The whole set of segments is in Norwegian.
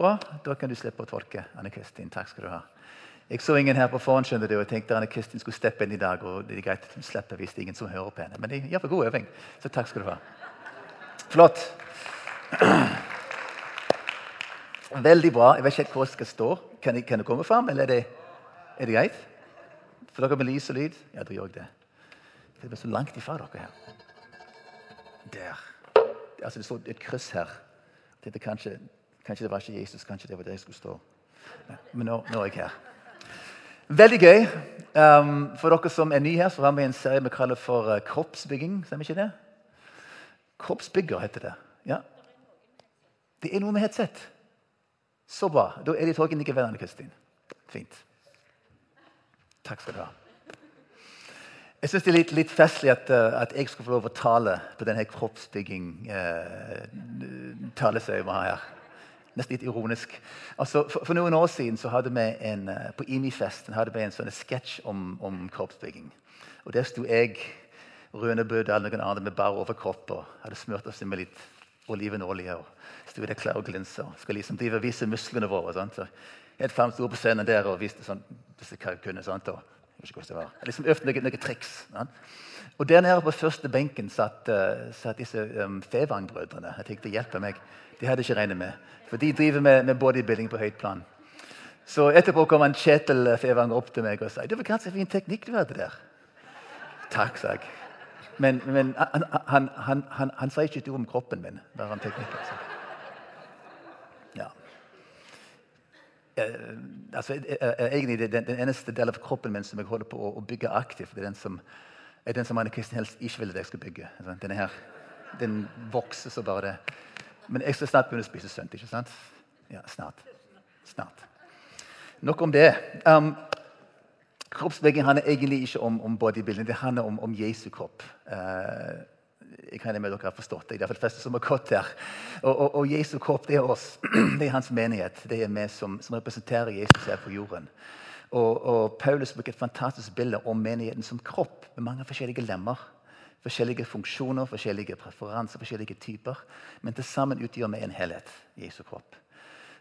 Bra. Da kan du slippe å tolke. Anne Kristin. Takk skal du ha. Jeg så ingen her på forhånd, skjønner du, og tenkte Anne Kristin skulle steppe inn i dag. og det er greit at hun slipper hvis det er ingen som hører på henne. Men det er iallfall god øving. Så takk skal du ha. Flott. Veldig bra. Jeg vet ikke helt hvor jeg skal stå. Kan jeg, kan jeg komme fram, eller er det, er det greit? For dere med lys og lyd? Ja, da gjør jeg det. Det er så langt ifra dere her. Der. Altså, det står et kryss her. Det er kanskje, kanskje, det var ikke Jesus, kanskje det var der jeg skulle stå. Men nå, nå er jeg her. Veldig gøy. Um, for dere som er nye her, så har vi en serie vi kaller for uh, kroppsbygging. Stemmer ikke det? Kroppsbygger heter det. Ja. Det er noe med headset. Så bra. Da er de tolken ikke Anne Kristin. Fint. Takk skal du ha. Jeg syns det er litt, litt festlig at, uh, at, jeg skal få lov å tale på denne kroppsbygging-talesøya har her. Nesten litt ironisk. Altså, for, for, noen år siden så hadde vi en, uh, på IMI-festen hadde vi en sånn sketsj om, om, kroppsbygging. Og Der sto jeg, Rune Bødal og noen andre med bare overkropp og hadde smurt oss med litt olivenolje. og sto der klar og glinsa og skal liksom drive og vise musklene våre. Sant? Så helt fram sto på scenen der og viste sånn, hva jeg kunne. Sant? Og, jeg ikke det var. Jeg liksom øvde noen, noen triks. Sant? Og Der nede på første benken satt, uh, satt disse um, Fevang-brødrene. Jeg tenkte, hjelpe meg. De hadde ikke regnet med. For de driver med, med bodybuilding på høyt plan. Så etterpå kom han Kjetil Fevang opp til meg og sa det var ganske fin teknikk du hadde der. Takk, sa jeg. Men, men han, han, han, han, sa ikke et ord om kroppen min. bare om teknikk. Altså. Ja. Eh, altså, eh, egentlig det, den, den, eneste delen av kroppen min som jeg holder på å, å bygge aktivt, det er den som, er den som Anne Kristin helst ikke ville at jeg skulle bygge. Denne her, Den vokser så bare det. Men jeg skal snart begynne å spise sunt. ikke sant? Ja, snart. Snart. Nok om det. Um, Kroppsbygging handler egentlig ikke om, om bodybuilding, det handler om, om Jesu kropp. Uh, jeg regner med dere har forstått det. Det er de fleste som har gått her. Og, og, og, Jesu kropp det er oss. Det er hans menighet. Det er vi som, som representerer Jesus her på jorden. Og, og, Paulus bruker et fantastisk bilde om menigheten som kropp med mange forskjellige lemmer. Forskjellige funksjoner, forskjellige preferanser, forskjellige typer. Men til sammen utgjør vi en helhet. Jesu kropp.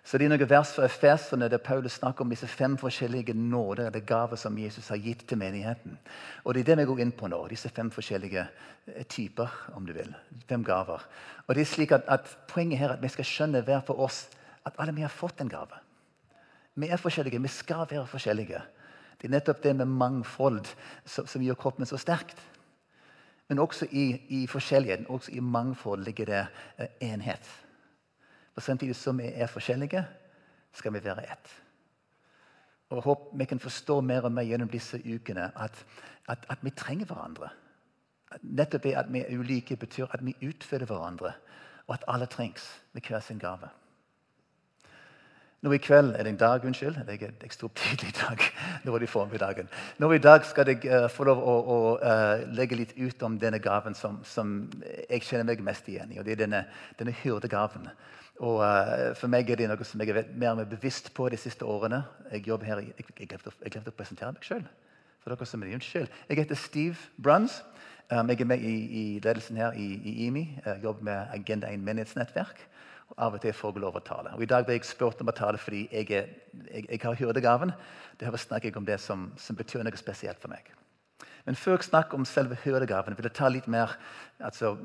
Så Det er noen vers fra Efesene der Paulus snakker om disse fem forskjellige nåder eller gaver som Jesus har gitt til menigheten. Og Det er det vi går inn på nå. Disse fem forskjellige eh, typer, om du vil. Fem gaver. Og det er slik at, at Poenget her er at vi skal skjønne hver for oss at alle vi har fått en gave. Vi er forskjellige. Vi skal være forskjellige. Det er nettopp det med mangfold som, som gjør kroppen så sterkt. Men også i, i forskjelligheten, også i mangfold, ligger det eh, enhet. Og samtidig som vi er forskjellige, skal vi være ett. Og jeg håper vi kan forstå mer og mer gjennom disse ukene at, at, at vi trenger hverandre. Nettopp det at vi er ulike, betyr at vi utfyller hverandre, og at alle trengs med hver sin gave. Nå I kveld er det en dag, unnskyld. Jeg, jeg sto opp tidlig i dag. Nå er det formiddagen. Nå I dag skal jeg uh, få lov å, å uh, legge litt ut om denne gaven som, som, jeg kjenner meg mest igjen i. og Det er denne, denne hyrdegaven. Og uh, For meg er det noe som jeg er mer og mer bevisst på de siste årene. Jeg jobber her, jeg, jeg, glemte, jeg glemte å presentere meg sjøl. For dere som er unnskyld. Jeg heter Steve Bruns. Um, jeg er med i, i ledelsen her i, i IMI. Jeg jobber med Agenda 1 menighetsnettverk. Av og til får jeg lov å tale. Og I dag ble jeg spurt om å tale fordi jeg, er, jeg, jeg har hyrdegaven. Derfor snakker jeg om det som, som betyr noe spesielt for meg. Men før jeg snakker om selve hyrdegaven, vil jeg ta litt mer altså,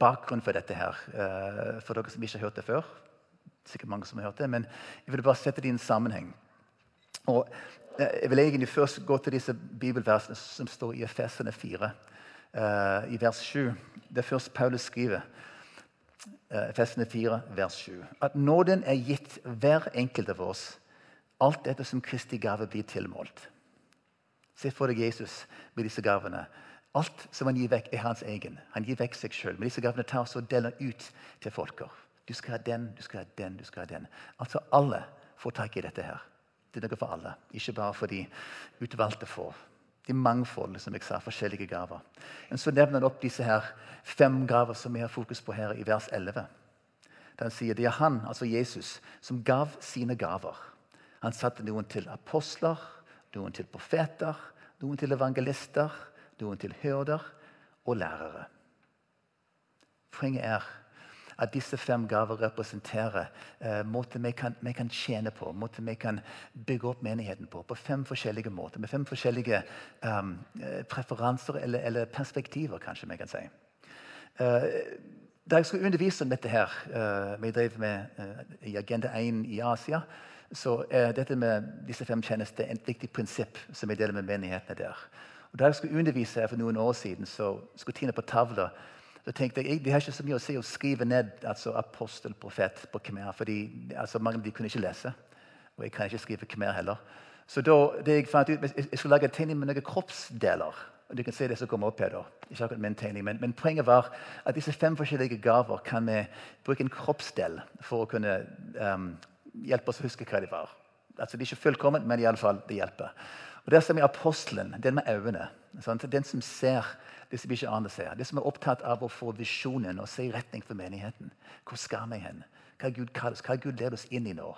bakgrunn for dette. her. Uh, for dere som ikke har hørt det før. Sikkert mange som har hørt det, Men jeg vil bare sette det i en sammenheng. Og uh, Jeg vil egentlig først gå til disse bibelversene som står i Efesene 4, uh, eh, i vers 7. Det er først Paulus skriver. Efesene 4, vers 7. At nåden er gitt hver enkelt av oss, alt etter som Kristi gave blir tilmålt. Se for deg Jesus med disse gavene. Alt som han gir vekk, er hans egen. Han gir vekk seg sjøl. Men disse gavene tar så og deler ut til folker. Du skal ha den, du skal ha den, du skal ha den. Altså alle får tak i dette her. Det er noe for alle, ikke bare for de utvalgte få. De mangfoldige, som jeg sa, forskjellige gaver. Men så nevner han opp disse her fem gaver som vi har fokus på her i vers 11. Den sier det er han, altså Jesus, som gav sine gaver. Han satte noen til apostler, noen til profeter, noen til evangelister, noen til hyrder og lærere. Poenget er at disse fem gaver representerer eh, måter vi kan, vi kan tjene på, måter vi kan bygge opp menigheten på. På fem forskjellige måter, med fem forskjellige um, preferanser eller, eller, perspektiver, kanskje vi kan si. Uh, da jeg skulle undervise om dette her, uh, vi drev med uh, i Agenda 1 i Asia, så er dette med disse fem tjenester et viktig prinsipp som vi deler med menighetene der. Og Da jeg skulle undervise her for noen år siden, så skulle Tine på tavla så tenkte jeg, Det har ikke så mye å si å skrive ned altså apostel, profet på khmer. fordi altså, Mange av de kunne ikke lese. Og jeg kan ikke skrive khmer heller. Så da, det jeg fant ut, jeg skulle lage en tegning med noen kroppsdeler. og Du kan se det som kommer opp her da. Ikke akkurat min tegning, men, men, poenget var at disse fem forskjellige gaver kan vi bruke en kroppsdel for å kunne um, hjelpe oss å huske hva de var. Altså, De er ikke fullkomment, men i alle fall, det hjelper. Og Der ser vi apostelen, den med øynene. Den som ser det som ikke andre ser. Det som er opptatt av å få visjonen og se retning for menigheten. Hvor skal vi hen? Hva Gud kaller oss? Hva Gud leder oss inn i nå?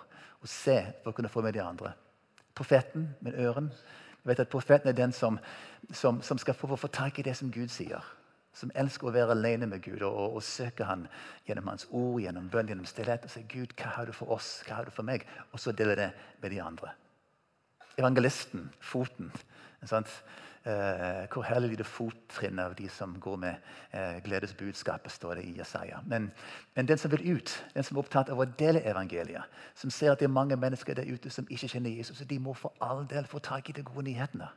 Og se for å kunne få med de andre. Profeten med øren. Jeg vet at Profeten er den som, som, som skal få, få tak i det som Gud sier. Som elsker å være alene med Gud og, og, og søke han gjennom hans ord, gjennom bønn, gjennom stillhet. Og si Gud, hva har du for oss? Hva har du for meg? Og så dele det med de andre. Evangelisten, foten. Sant? Eh, hvor herlig det fottrinn av de som går med eh, gledesbudskapet, står det i Jesaja. Men, men, den som vil ut, den som er opptatt av å dele evangeliet, som ser at det er mange mennesker der ute som ikke kjenner Jesus, de må for all del få tak i de gode nyhetene.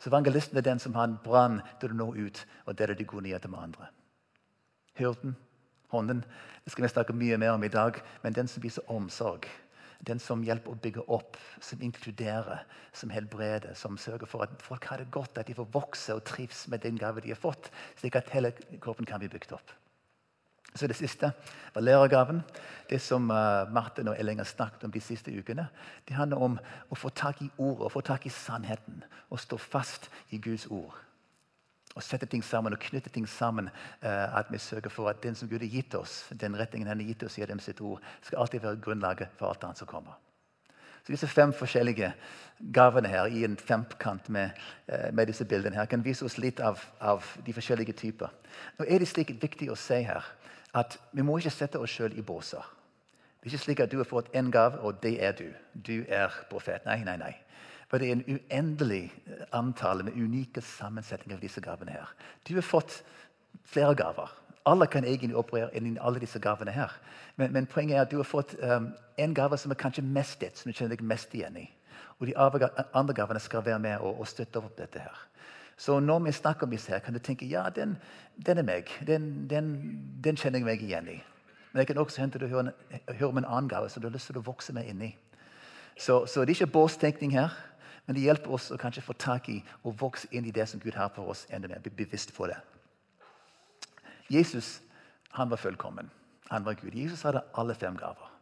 Så evangelisten er den som har en brann til å nå ut og dele de gode nyhetene med andre. Hyrden, hånden, det skal vi snakke mye mer om i dag, men den som viser omsorg den som hjelper å bygge opp, som inkluderer, som helbreder, som sørger for at folk har det godt, at de får vokse og trives med den gave de har fått, slik at hele kroppen kan bli bygd opp. Så Det siste var lærergaven. Det som uh, Martin og Elling har snakket om de siste ukene, det handler om å få tak i ordet, å få tak i sannheten og stå fast i Guds ord å sette ting sammen og knytte ting sammen. Uh, at vi sørger for at den som Gud har gitt oss, den retningen han har gitt oss gjennom sitt ord, skal alltid være grunnlaget for alt annet som kommer. Så Disse fem forskjellige gavene her i en femkant med, uh, med disse bildene her, kan vise oss litt av, av, de forskjellige typer. Nå er det slik viktig å si her at vi må ikke sette oss sjøl i båser. Det er ikke slik at du har fått én gave, og det er du. Du er profet. Nei, nei, nei. For det er en uendelig eh, antall med unike sammensetninger av disse gavene. her. Du har fått flere gaver. Alle kan egentlig operere inn i alle disse gavene. her. Men, men, poenget er at du har fått um, en gave som er kanskje mest ditt, som du kjenner deg mest igjen i. Og de andre gavene skal være med og, og støtte opp dette. her. Så når vi snakker om disse, her, kan du tenke ja, den, den er meg. Den, den, den, kjenner jeg meg igjen i. Men jeg kan også hente du hører, om en annen gave som du har lyst til å vokse med inn i. Så, så det er ikke båstenkning her. Men det hjelper oss å kanskje få tak i og vokse inn i det som Gud har for oss. enda mer, bli bevisst på det. Jesus han var fullkommen. Han var Gud. Jesus hadde alle fem gaver.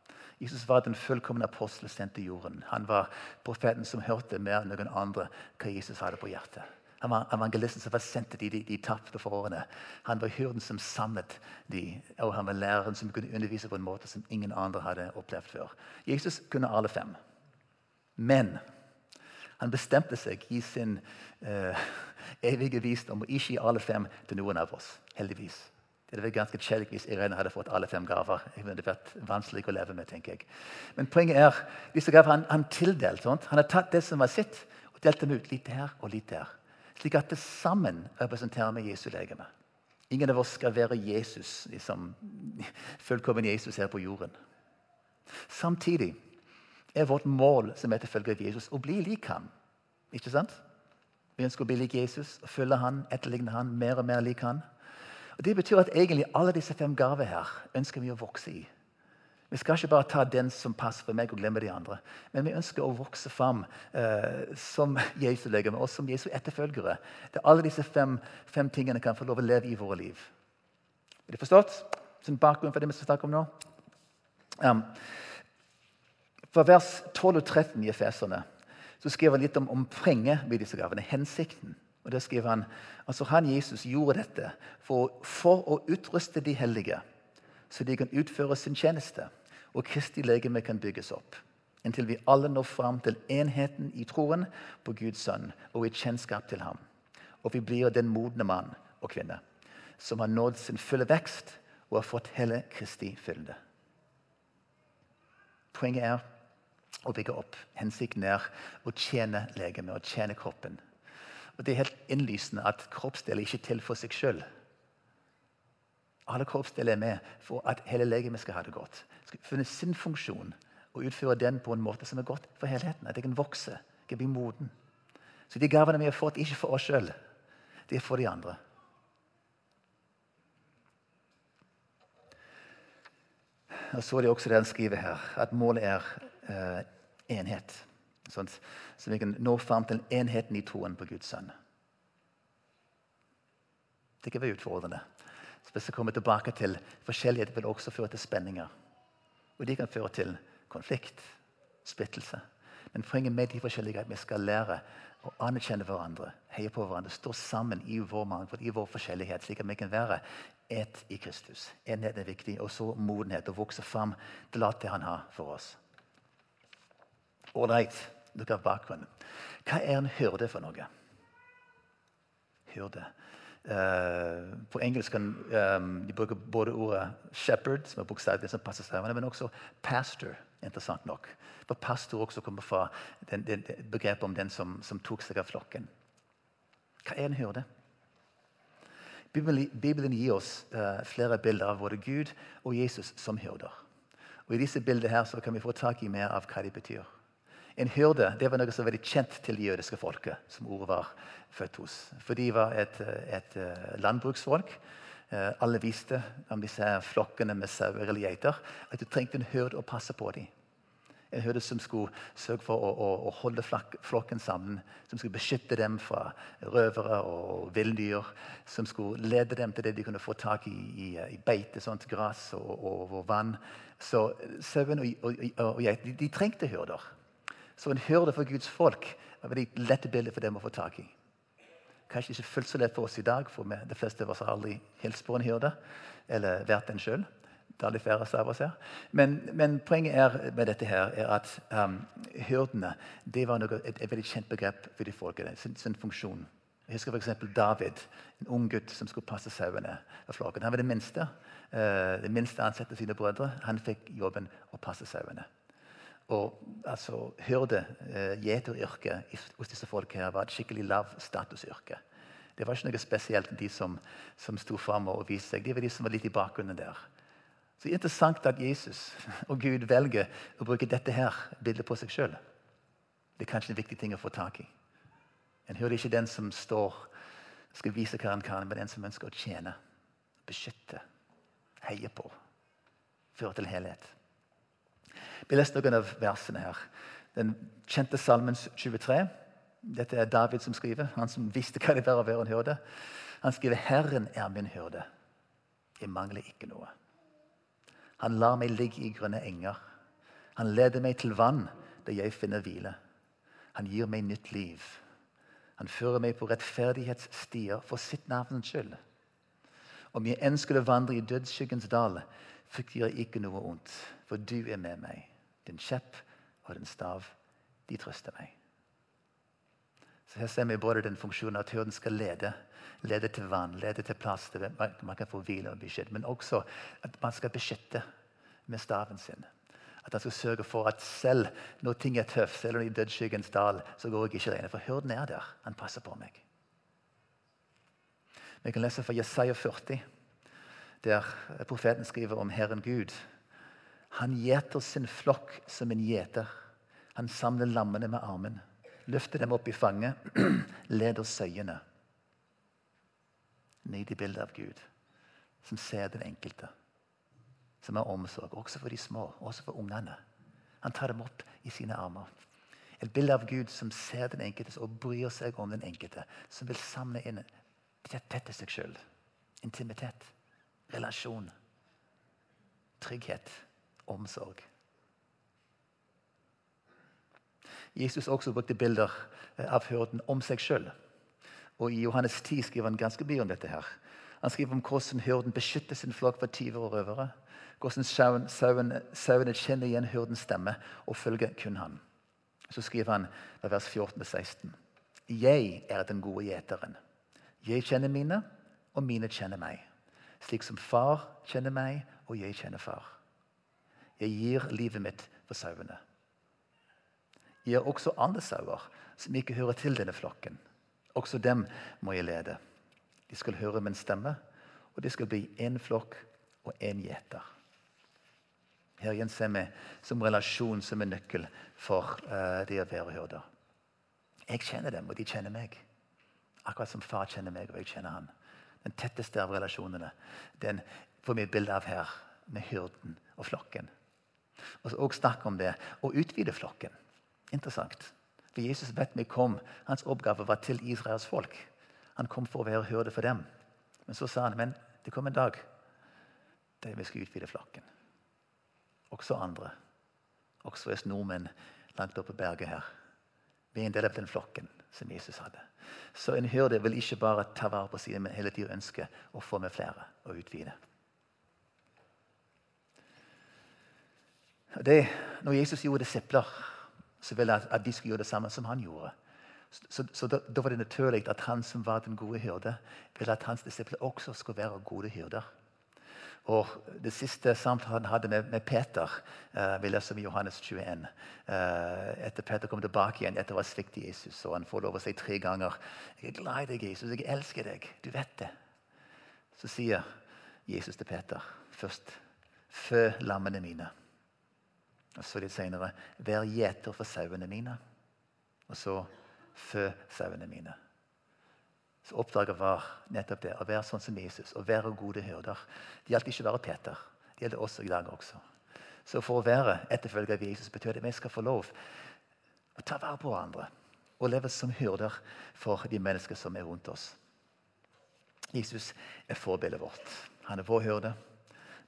Jesus var den fullkomne apostel sendt til jorden. Han var profeten som hørte mer enn noen andre hva Jesus hadde på hjertet. Han var evangelisten som var sendt til de, de, de tapte for årene. Han var hyrden som samlet de, og han var læreren som kunne undervise på en måte som ingen andre hadde opplevd før. Jesus kunne alle fem. Men han bestemte seg i sin uh, evige visdom å ikke gi alle fem til noen av oss. Heldigvis. Det hadde vært ganske kjedelig hvis Irene hadde fått alle fem gaver. Det hadde vært vanskelig å leve med, tenker jeg. Men poenget er disse gaver han, han tildelt. Sånt. Han har tatt det som var sitt, og delt dem ut litt her og litt der. Slik at det sammen representerer vi Jesu legeme. Ingen av oss skal være Jesus, liksom, fullkommen Jesus her på jorden. Samtidig er vårt mål som etterfølger av Jesus å bli lik ham. Ikke sant? Vi ønsker å bli lik Jesus, følge han, etterligne han, mer og mer lik han. Og Det betyr at egentlig alle disse fem gaver her ønsker vi å vokse i. Vi skal ikke bare ta den som passer for meg, og glemme de andre. Men vi ønsker å vokse fram eh, som Jesu legeme og som Jesu etterfølgere. Der alle disse fem, fem, tingene kan få lov å leve i våre liv. Er det forstått? Som bakgrunn for det vi skal snakke om nå? Um, fra vers 12 og 13 i Efeserne så skriver han litt om, om ved disse gavene. Hensikten. Og der skriver Han altså han Jesus gjorde dette for, for å utruste de hellige, så de kan utføre sin tjeneste, og Kristi legeme kan bygges opp. Inntil vi alle når fram til enheten i troen på Guds sønn og i kjennskap til ham. Og vi blir den modne mann og kvinne som har nådd sin fulle vekst og har fått hele Kristi fylde. Poenget er å bygge opp. Hensikten er å tjene legemet, og tjene kroppen. Og Det er helt innlysende at kroppsdeler ikke er til for seg sjøl. Alle kroppsdeler er med for at hele legemet skal ha det godt. Skal finne sin funksjon og utføre den på en måte som er godt for helheten. At jeg kan vokse, jeg kan bli moden. Så de gavene vi har fått, ikke for oss sjøl. Det er for de andre. Og så er det også det han skriver her, at målet er enhet. Sånn, så vi kan nå fram til enheten i troen på Guds sønn. Det kan være utfordrende. Så hvis vi kommer tilbake til Forskjellighet vil også føre til spenninger. Og de kan føre til konflikt, splittelse. Men poenget med de forskjellige vi skal lære å anerkjenne hverandre, heie på hverandre, stå sammen i vår mangfold, i vår forskjellighet, slik at vi kan være ett i Kristus. Enhet er viktig, og så modenhet. Å vokse fram til alt det han har for oss. Ålreit, dere har bakgrunnen. Hva er en hyrde for noe? Hyrde. Uh, på engelsk kan um, de bruker både ordet 'shepherd', som er bokstavelig som passer sammen, men også 'pastor'. interessant nok. For pastor også kommer fra den, den, begrepet om den som, som, tok seg av flokken. Hva er en hyrde? Bibelen, gir oss uh, flere bilder av både Gud og Jesus som hyrder. Og I disse bildene her kan vi få tak i mer av hva de betyr. En hyrde det var noe som var veldig kjent til det jødiske folket. som ordet var født hos. For de var et, et eh, landbruksfolk. Eh, alle visste om disse flokkene med sauer eller geiter at du trengte en hyrde å passe på dem. En hyrde som skulle sørge for å, å, å holde flokken sammen. Som skulle beskytte dem fra røvere og villdyr. Som skulle lede dem til det de kunne få tak i i, i beite, sånt gress og, og, og, vann. Så sauen og, og geiter de, de trengte hyrder. Så en hyrde for Guds folk er et lett bilde for dem å få tak i. Kanskje ikke fullt så lett for oss i dag, for de fleste av oss har aldri hilst på en hyrde. Eller vært den sjøl. Det er de færreste av oss her. Men, men, poenget er med dette her, er at um, hyrdene det var noe, et, et, veldig kjent begrep for de folkene. Sin, sin funksjon. Jeg husker f.eks. David, en ung gutt som skulle passe sauene. Han var den minste. Uh, den minste ansatte sine brødre. Han fikk jobben å passe sauene. Og altså, hyrde, eh, gjeteryrket hos disse folk her var et skikkelig lavstatusyrke. Det var ikke noe spesielt de som, som sto fram og viste seg. De var de som var litt i bakgrunnen der. Så det er interessant at Jesus og Gud velger å bruke dette her bildet på seg sjøl. Det er kanskje en viktig ting å få tak i. En hører ikke den som står skal vise hva han kan, men den som ønsker å tjene, beskytte, heie på, føre til helhet. Vi leste noen av versene her. Den kjente salmen 23. Dette er David som skriver, han som visste hva det var å være en hyrde. Han skriver 'Herren er min hyrde. Jeg mangler ikke noe'. Han lar meg ligge i grønne enger. Han leder meg til vann der jeg finner hvile. Han gir meg nytt liv. Han fører meg på rettferdighetsstier for sitt navns skyld. Om jeg enn skulle vandre i dødsskyggens dal, frykter jeg ikke noe ondt, for du er med meg. Din kjepp og din stav, de trøster meg. Så Her ser vi både den funksjonen at hyrden skal lede. Lede til vann, lede til plass der man kan få hvile og beskytte. Men også at man skal beskytte med staven sin. At han skal sørge for at selv når ting er tøft, selv i dødsskyggens dal, så går jeg ikke alene. For hyrden er der. Han passer på meg. Vi kan lese fra Jesaja 40 der profeten skriver om Herren Gud. Han gjeter sin flokk som en gjeter. Han samler lammene med armen, løfter dem opp i fanget, leder søyene. Nyd i av Gud, som ser den enkelte. Som har omsorg, også for de små, også for ungene. Han tar dem opp i sine armer. Et bilde av Gud som ser den enkelte og bryr seg om den enkelte. Som vil samle inn dette seg sjøl. Intimitet relasjon, trygghet, omsorg. Jesus også brukte bilder eh, av hyrden om seg sjøl. Og I Johannes 10 skriver han ganske mye om dette. her. Han skriver om hvordan hyrden beskytter sin flokk fra tyver og røvere. Hvordan sauene kjenner igjen hyrdens stemme og følger kun han. Så skriver han i vers 14-16.: Jeg er den gode gjeteren. Jeg kjenner mine, og mine kjenner meg Slik som far kjenner meg, og jeg kjenner far. Jeg gir livet mitt for sauene. Jeg gir også andre sauer som ikke hører til denne flokken. Også dem må jeg lede. De skal høre min stemme, og de skal bli én flokk og én gjeter. Her igjen ser vi som relasjon som en nøkkel for uh, det å være hyrder. Jeg kjenner dem, og de kjenner meg. Akkurat som far kjenner meg, og jeg kjenner han. Den tetteste av relasjonene den får vi et bilde av her, med hyrden og flokken. Og, og snakk om det Og utvide flokken. Interessant. For Jesus vet vi kom. Hans oppgave var til Israels folk. Han kom for å være hyrde for dem. Men så sa han men det kom en dag der vi skal utvide flokken. Også andre. Også oss nordmenn langt oppe på berget her. Vi er en del av den flokken som Jesus hadde. Så en hyrde vil ikke bare ta vare på sine, men hele tiden ønske å få med flere og utvide. Det, når Jesus gjorde disipler, så ville han at de skulle gjøre det samme som han gjorde. Så, så da, da, var det naturlig at han som var den gode hyrde, ville at hans disipler også skulle være gode hyrder. Og Det siste samtalen han hadde med, med Peter, uh, vi leser om Johannes 21. Uh, eh, etter Peter kom tilbake igjen etter å ha sviktet Jesus, og han får lov å si tre ganger jeg er glad i deg, Jesus, jeg elsker deg. Du vet det. Så sier Jesus til Peter først fø lammene mine. Og så litt senere vær gjeter for sauene mine. Og så fø sauene mine. Så oppdraget var nettopp det, å være sånn som Jesus, å være gode hyrder. Det gjaldt ikke bare Peter. Det gjelder oss i dag også. Så for å være etterfølger av Jesus betyr det at vi skal få lov å ta vare på hverandre og leve som hyrder for de mennesker som er rundt oss. Jesus er forbildet vårt. Han er vår hyrde.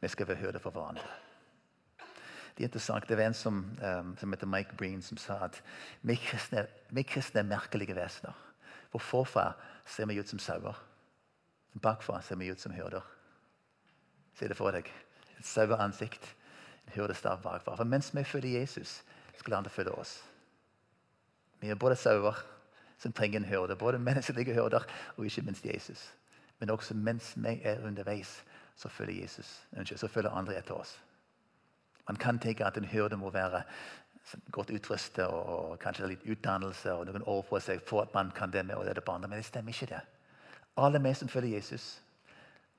Vi skal være hyrder for hverandre. Det er interessant. Det var en som, um, som heter Mike Breen, som sa at vi kristne, vi kristne er merkelige vesener. For forfra ser vi ut som sauer. Bakfra ser vi ut som hyrder. Se det for deg. Et saueansikt, en hyrdestav bakfra. For mens vi følger Jesus, skal andre følge oss. Vi er både sauer som trenger en hyrde, både menneskelige hyrder og ikke minst Jesus. Men også mens vi er underveis, så følger Jesus, så følger andre etter oss. Man kan tenke at en hyrde må være godt utrustet og kanskje litt utdannelse og noen år på seg for at man kan det med å lede andre. Men det stemmer ikke, det. Alle vi som følger Jesus,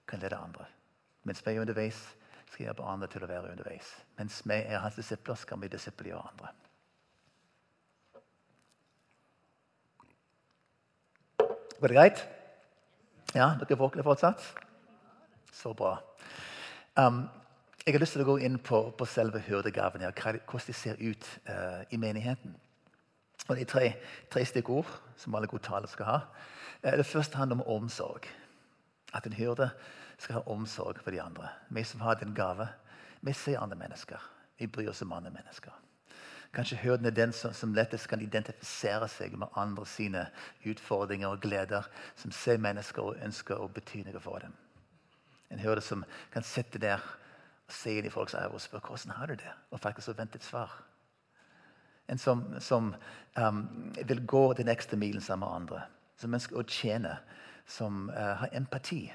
kan lede andre. Mens vi er underveis, skal hjelpe andre til å være underveis. Mens vi er hans disipler, skal vi disippelgjøre andre. Går det greit? Ja, dere våkner fortsatt? Så bra. Um, jeg har lyst til å gå inn på, på selve hyrdegaven, her, hvordan de ser ut uh, i menigheten. Og Det er tre, tre stikkord som alle gode taler skal ha. Uh, det første handler om omsorg. At en hyrde skal ha omsorg for de andre. Vi som har den gave, vi ser andre mennesker. Vi bryr oss om andre mennesker. Kanskje hyrden er den som, som, lettest kan identifisere seg med andre sine utfordringer og gleder. Som ser mennesker og ønsker å bety noe for dem. En hyrde som kan sitte der se inn i folks øyne og spørre hvordan har du det, og faktisk vente et svar. En som, som um, vil gå den ekstra milen sammen med andre. Som ønsker å tjene. Som uh, har empati.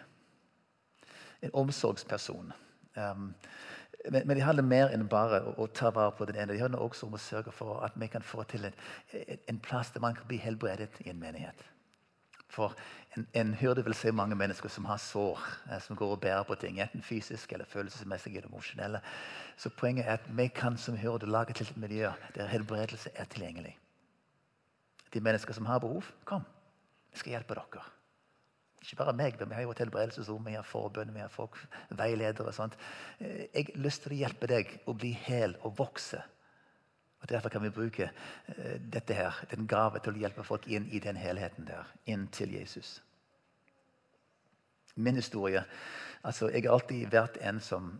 En omsorgsperson. Um, men, men, det handler mer enn bare å, å, ta vare på den ene. Det handler også om å sørge for at vi kan få til en, en plass der man kan bli helbredet i en menighet. For en, en hyrde vil se mange mennesker som har sår, eh, som går og bærer på ting. Enten fysisk eller følelsesmessig eller emosjonelle. Så poenget er at vi kan som hyrde lage til et miljø der helbredelse er tilgjengelig. De mennesker som har behov, kom. Vi skal hjelpe dere. Ikke bare meg, vi har jo et helbredelsesrom, vi har forbønn, vi har folk, veiledere. og sånt. Eh, jeg har lyst til å hjelpe deg å bli hel og vokse og Derfor kan vi bruke uh, dette her, den gave til å hjelpe folk inn i den helheten der. Inn til Jesus. Min historie altså Jeg har alltid vært en som,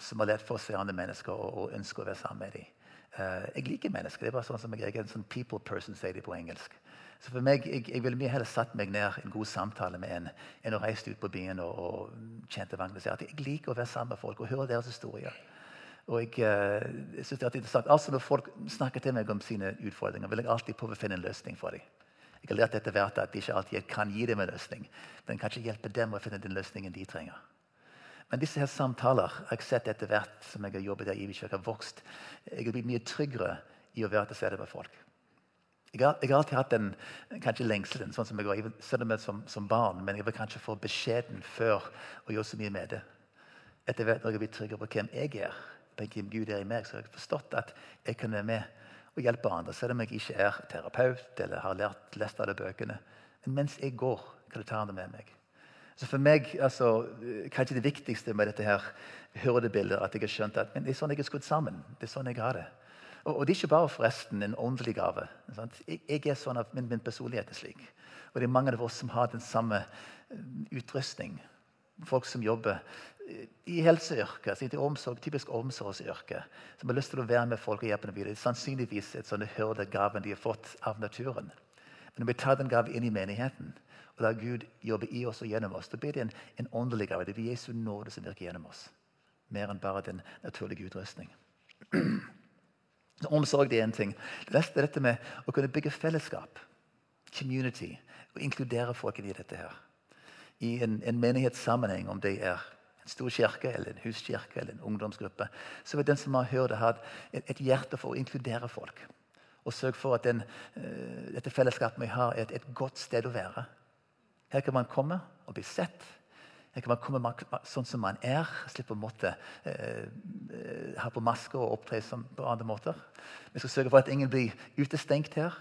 som har lett for andre mennesker og, og ønsker å være sammen med dem. Uh, jeg liker mennesker. det er bare sånn som Jeg er en sånn people person, sier de på engelsk. Så for meg, Jeg, jeg ville mye heller satt meg ned en god samtale med en enn å reise ut på byen og, og kjente at Jeg liker å være sammen med folk og høre deres historier. Og jeg, eh, jeg synes det er interessant. Altså Når folk snakker til meg om sine utfordringer, vil jeg alltid prøve å finne en løsning for dem. Jeg har lært etter hvert at de ikke alltid kan gi dem en løsning, men kanskje hjelpe dem å finne den løsningen de trenger. Men disse her samtaler har jeg sett etter hvert som jeg har jobbet der i har vokst. Jeg har blitt mye tryggere i å være til stede med folk. Jeg har, jeg har, alltid hatt den kanskje lengselen, sånn som jeg var jeg var som, som, barn, men jeg var kanskje for beskjeden før å gjøre så mye med det. Etter hvert når jeg blir tryggere på hvem jeg er, på hvem Gud er i meg, så har jeg forstått at jeg kan være med og hjelpe andre, selv om jeg ikke er terapeut eller har lært lest alle bøkene. Men mens jeg går, kan jeg ta det med meg. Så for meg, altså, Kanskje det viktigste med dette her hurdebildet at jeg har skjønt at det er sånn jeg er skutt sammen. Det er sånn jeg har det. Og, og, det er ikke bare forresten en åndelig gave. Jeg, jeg, er sånn at min, min, personlighet er slik. Og det er mange av oss som har den samme eh, utrustning. Folk som jobber i helseyrker, i omsorg, typisk omsorgsyrke, som har lyst til å være med folk og hjelpe dem videre. Er sannsynligvis et sånn hyrdegaven de har fått av naturen. Men når vi tar den gaven inn i menigheten, og lar Gud jobbe i oss og gjennom oss, da blir det en, en åndelig gave. Det blir Jesu nåde som virker gjennom oss. Mer enn bare den naturlige utrustning. Omsorg det er en ting. Det neste er dette med å kunne bygge fellesskap. Community. Og inkludere folk i dette her. I en, en menighetssammenheng, om det er en stor kirke, eller en huskirke eller en ungdomsgruppe, så vil den som har hørt det, ha et, hjerte for å inkludere folk. Og sørge for at den, uh, dette fellesskapet vi har, er et, et godt sted å være. Her kan man komme og bli sett her kan man komme sånn som man er. Slippe å måtte eh, eh, ha på maske og opptre på andre måter. Vi skal sørge for at ingen blir utestengt her.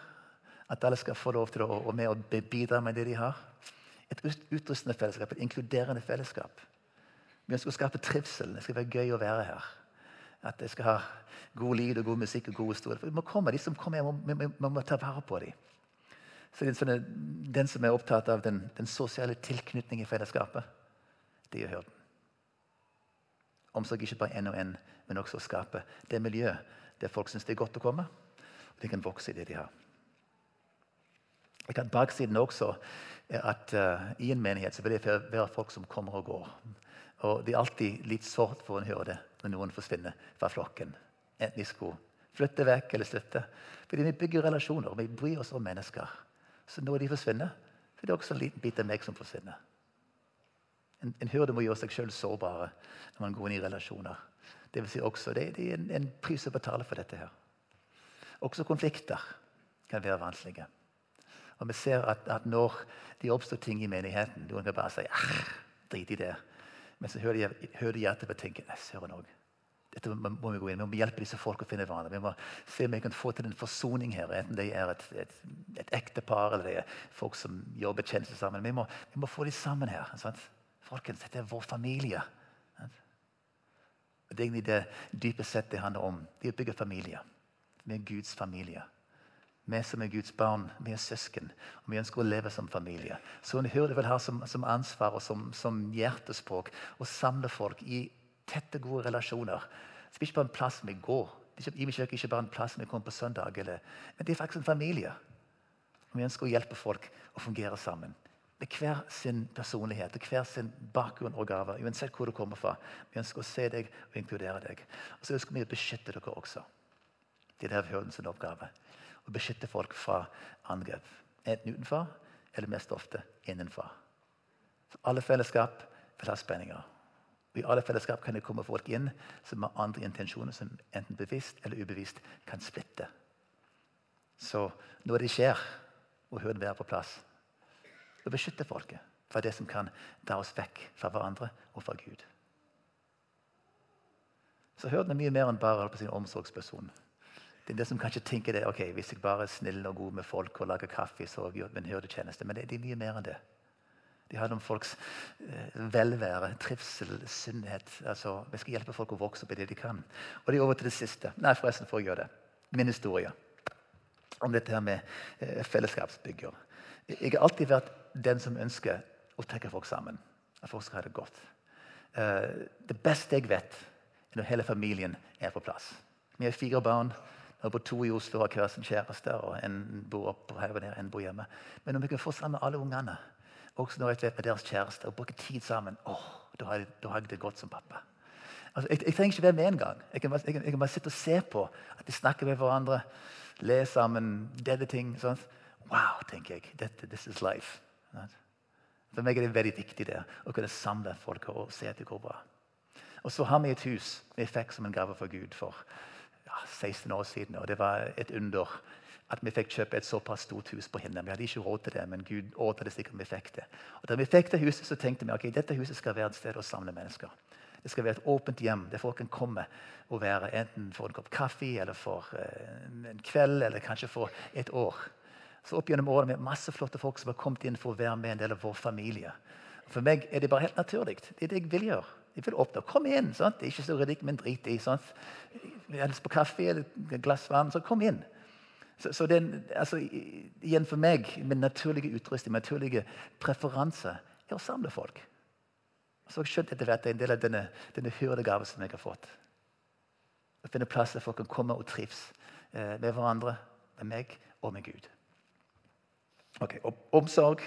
At alle skal få lov til å å med og bidra med det de har. Et utrustende fellesskap, et inkluderende fellesskap. Vi ønsker å skape trivsel. Det skal være gøy å være her. At det skal ha god lyd og god musikk og gode historier. Vi må komme, De som kommer hjem, vi må, må, må ta vare på dem. Så det er sånn, Den som er opptatt av den, den sosiale tilknytningen i fellesskapet det er hyrden. Omsorg ikke bare én og én, men også å skape det miljøet der folk syns det er godt å komme. Og de kan vokse i det de har. Jeg kan Baksiden også er at uh, i en menighet så vil det være folk som kommer og går. Og Det er alltid litt sårt for en hyrde når noen forsvinner fra flokken. Enten de skulle flytte vekk eller slutte. Fordi vi bygger relasjoner, vi bryr oss om mennesker. Så når de forsvinner, så er det også en liten bit av meg som forsvinner. En, en hyrde må gjøre seg sjøl sårbare når man går inn i relasjoner. Det, vil si også, det, det er en, en, pris å betale for dette. her. Også konflikter kan være vanskelige. Og vi ser at, at når det oppstår ting i menigheten Noen kan bare si drit i det. Men så hører de hjertet på tenke søren òg. Dette må vi gå inn. Vi må hjelpe disse folk å finne hverandre. Vi må se om vi kan få til en forsoning her. Enten det er et, et, et ektepar eller det er folk som jobber tjenester sammen. Vi må, vi må få dem sammen her. Sant? Folkens, dette er vår familie. Det er egentlig det dype sett det handler om. Det er å bygge familie. Vi er Guds familie. Vi som er Guds barn, vi er søsken. og Vi ønsker å leve som familie. Så en hyrde vil ha som, som ansvar og som, som, hjertespråk å samle folk i tette, gode relasjoner. Det er ikke bare en plass vi går. Det er ikke, bare en plass vi kommer på søndag. Eller, men det er faktisk en familie. Og Vi ønsker å hjelpe folk å fungere sammen med hver sin personlighet med hver sin bakgrunn og gave. Uansett hvor du kommer fra. Vi ønsker å se deg og inkludere deg. Og så ønsker vi å beskytte dere også. Det er hørdens oppgave. Å beskytte folk fra angrep. Enten utenfor eller mest ofte innenfor. Så alle fellesskap vil ha spenninger. Og I alle fellesskap kan det komme folk inn som har andre intensjoner, som enten bevisst eller ubevisst kan splitte. Så når det skjer, må hørden være på plass og beskytte folket fra det som kan dra oss vekk fra hverandre og fra Gud. Så hørden er mye mer enn bare på sin omsorgsperson. Det er det som kanskje tenker det, ok, Hvis jeg bare er snill og god med folk og lager kaffe, så gjør jeg en hyrdetjeneste. Men det, det, er mye mer enn det. De handler om folks eh, velvære, trivsel, sunnhet. Altså, Vi skal hjelpe folk å vokse opp i det de kan. Og det er over til det siste. Nei, forresten, for å gjøre det. Min historie om dette her med eh, fellesskapsbygger. Jeg har alltid vært den som ønsker å trekke folk sammen. At folk skal ha det godt. Uh, det beste jeg vet, er når hele familien er på plass. Vi har fire barn. Nå bor to i Oslo og har hver sin kjæreste. og En bor opp her og der, en bor hjemme. Men om vi kan få sammen alle ungene, også når jeg vet med deres kjæreste, og bruke tid sammen, åh, da har, jeg, da har jeg det godt som pappa. Altså, jeg, jeg, trenger ikke være med engang. Jeg, jeg, jeg kan bare sitte og se på at de snakker med hverandre, le sammen, dele ting. sånn. Wow, tenker jeg. Dette, this is life. For meg er det veldig viktig det, å kunne samle folk og se at det går bra. Og så har vi et hus vi fikk som en gave fra Gud for ja, 16 år siden. Og det var et under at vi fikk kjøpe et såpass stort hus på Hinna. Vi hadde ikke råd til det, men Gud ordnet det at vi fikk det. Og Da vi fikk det huset, så tenkte vi ok, dette huset skal være et sted å samle mennesker. Det skal være et åpent hjem der folk kan komme og være enten for en kopp kaffe eller for uh, en kveld eller kanskje for et år. Så opp gjennom årene med masse flotte folk som har kommet inn for å være med en del av vår familie. For meg er det bare helt naturlig. Det er det jeg vil gjøre. Jeg vil åpne. Kom inn! Sant? Det er ikke så ryddig, men drit i. Sant? Helst på kaffe eller glass vann, så kom inn. Så, så den, altså, igjen for meg, min naturlige utrustning, min naturlige preferanse, er å samle folk. Så jeg skjønt etter hvert en del av denne, denne hyrdegaven som jeg har fått. Å finne plass der folk kan komme og trives eh, med hverandre, med meg og med Gud. Ok, Omsorg,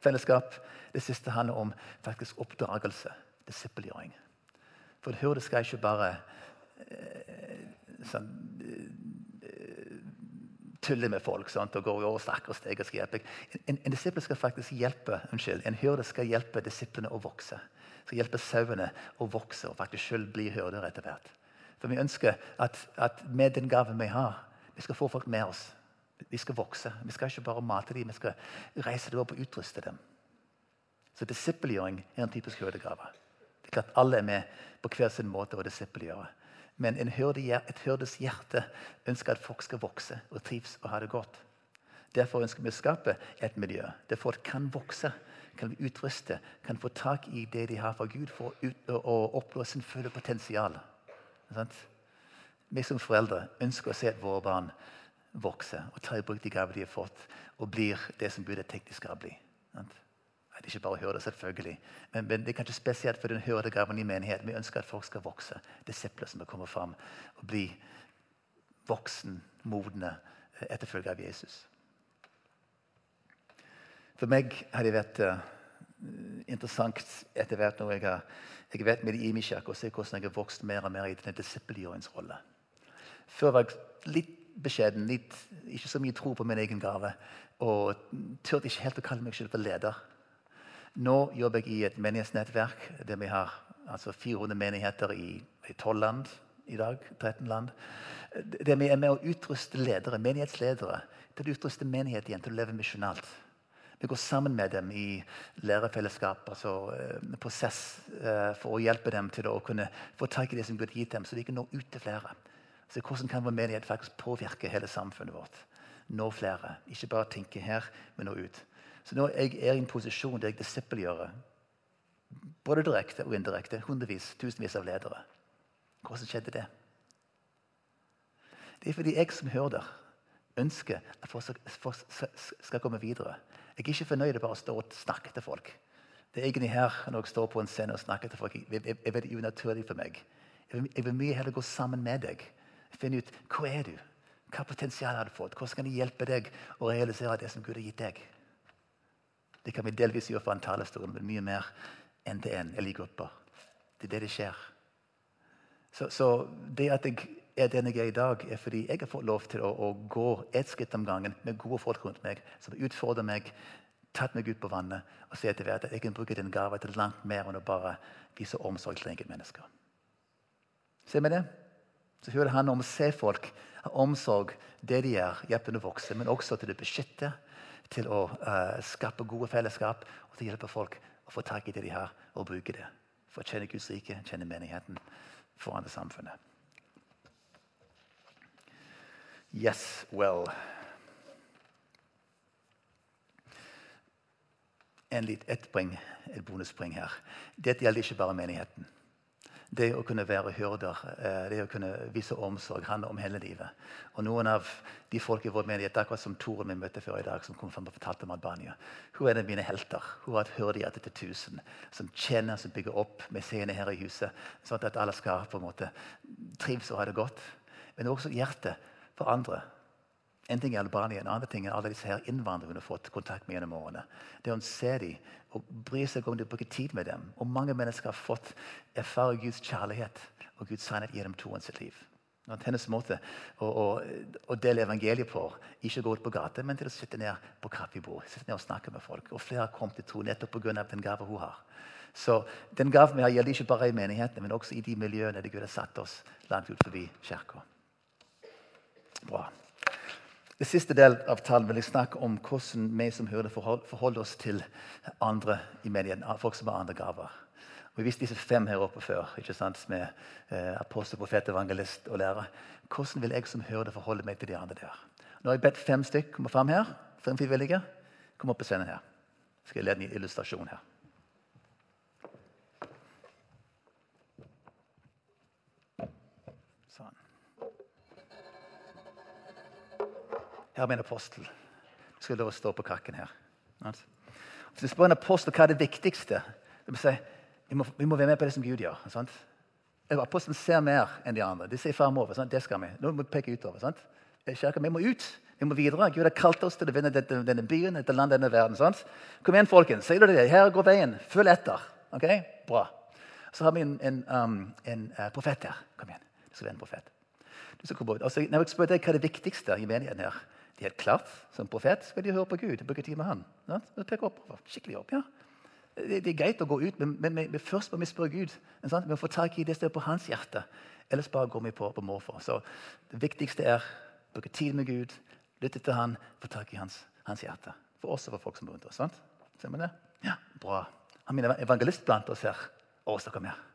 fellesskap. Det siste handler om faktisk oppdragelse. Disippelgjøring. For hyrde skal ikke bare eh, sånn, tulle med folk sant? og gå over snakker og steker. Skal hjelpe. En, en disippel skal faktisk hjelpe, unnskyld, en hyrde skal hjelpe disiplene å vokse. Skal hjelpe sauene å vokse og faktisk selv bli hyrder etter hvert. For Vi ønsker at, at, med den gaven vi har, vi skal få folk med oss. Vi skal vokse. Vi skal ikke bare mate dem, vi skal reise dem opp og utruste dem. Så Disippelgjøring er en typisk hyrdegave. Klart Alle er med på hver sin måte å disippelgjøre. Men en hørde, et hørdes hjerte ønsker at folk skal vokse og trives og ha det godt. Derfor ønsker vi å skape et miljø der folk kan vokse, kan utruste, kan få tak i det de har fra Gud for å, oppnå sin fulle potensial. Vi som foreldre ønsker å se at våre barn vokser og tar i bruk de gaver de har fått, og blir det som Gud har tenkt skal bli. Sant? Det ikke bare hyrde, selvfølgelig. Men, men, det er kanskje spesielt for den hyrdegaven i menigheten. Vi ønsker at folk skal vokse. Disipler som kommer fram og bli voksen, modne etterfølger av Jesus. For meg har det vært uh, interessant etter hvert når jeg har jeg vet med i Imishak, å se hvordan jeg har vokst mer og mer i denne disippelgjøringsrolle. Før var jeg litt beskjeden, litt, ikke så mye tro på min egen gave. Og turte ikke helt å kalle meg selv for leder. Nå jobber jeg i et menighetsnettverk der vi har altså 400 menigheter i, i 12 land i dag. 13 land. Der vi er med å utruste ledere, menighetsledere til å utruste menighet igjen til å leve misjonalt. Vi går sammen med dem i lærerfellesskap, altså eh, prosess, eh, for å hjelpe dem til å kunne få tak i det som Gud har gitt dem, så de kan nå ut til flere. Så Hvordan kan vår menighet faktisk påvirke hele samfunnet vårt? Nå flere. Ikke bare tenke her, men nå ut. Så nå er jeg i en posisjon der jeg disippelgjør både direkte og indirekte hundrevis, tusenvis av ledere. Hvordan skjedde det? Det er fordi jeg som hører, ønsker at folk skal komme videre. Jeg er ikke fornøyd med bare å stå og snakke til folk. Det er egentlig her når jeg står på en scene og snakker til folk, er veldig unaturlig for meg. Jeg vil mye heller gå sammen med deg. Finne ut hva er du Hva potensial har du fått? Hvordan kan jeg hjelpe deg å realisere det som Gud har gitt deg? Det kan vi delvis gjøre fra en talerstol, men mye mer enn til en eller i grupper. Det er det det skjer. Så, så, det at jeg er den jeg er i dag, er fordi jeg har fått lov til å, å gå ett skritt om gangen med gode folk rundt meg som utfordrer meg, tatt meg ut på vannet og sier etter hvert at jeg kan bruke den gaven til langt mer enn å bare vise omsorg til enkeltmennesker. Ser vi det? Så hører det handler om å se folk, ha omsorg, det de gjør, hjelpe dem å vokse, men også til å beskytte til å uh, skape gode fellesskap og til å hjelpe folk å få tak i det de har, og bruke det. For å kjenne Guds rike, kjenne menigheten, forandre samfunnet. Yes, well En litt, et, poeng, et bonuspoeng her. Dette gjelder ikke bare menigheten. Det å kunne være hyrder, eh, det å kunne vise omsorg, handler om hele livet. Og Noen av de folk i vår menighet, akkurat som Toren vi møtte før i dag, som kom frem og fortalte om Albania, hun er en av mine helter. Hun har et hyrdehjerte til tusen, som tjener, som bygger opp med seende her i huset, sånn at alle skal på en måte trives og ha det godt. Men også hjertet for andre en ting er Albania, en annen ting er alle disse her innvandrerne hun har fått kontakt med gjennom årene. Det å se dem og bry seg om de bruker tid med dem. Og mange mennesker har fått erfare Guds kjærlighet og Guds sannhet gjennom troen sitt liv. Hennes måte å, å, å, dele evangeliet på, ikke gå ut på gata, men til å sitte ned på kaffebord sitte ned og snakke med folk. Og Flere har kommet til tro nettopp pga. den gave hun har. Så den gaven vi har, gjelder ikke bare i menighetene, men også i de miljøene der Gud har satt oss langt ut forbi kirka. Bra. Det siste del av talen vil jeg snakke om hvordan vi som hyrde forholder oss til andre i menigheten. Folk som har andre gaver. Og Vi viste disse fem her oppe før. ikke sant, Med eh, apostel, profet, evangelist og lærer. Hvordan vil jeg som hyrde forholde meg til de andre der? Nå har jeg bedt fem stykk komme fram her. Fem frivillige. Kom opp på scenen her. Skal jeg lede en illustrasjon her. Her er min apostel. Du skal lov å stå på kakken her. Hvis du spør en apostel hva er det viktigste, det vil si, vi, må, vi må være med på det som Gud gjør. Sant? Apostelen ser mer enn de andre. De ser framover. Det skal vi. Nå må vi peke utover. Sant? Kirka, vi må ut. Vi må videre. Gud har kalt oss til å vinne dette, denne byen, dette landet, denne verden. Sant? Kom igjen, folkens. Sier du det? Her går veien. Følg etter. Ok? Bra. Så har vi en, en, um, en uh, profet her. Kom igjen. Du skal være en profet. Du skal komme ut. Altså, når jeg spør deg hva er det viktigste i menigheten her, er helt klart, Som profet skal de høre på Gud. bruke tid med Han. Ja? Skikkelig opp. ja. Det, det, er greit å gå ut, men, men, men først må vi spørre Gud. Sant? Vi må få tak i det stedet på hans hjerte. Ellers bare går vi på, på måfå. Så det viktigste er å bruke tid med Gud, lytte til han, få tak i hans, hans, hjerte. For oss og for folk som er rundt oss. sant? Ser vi det? Ja, Bra. Han er evangelist blant oss her. Å, kom her.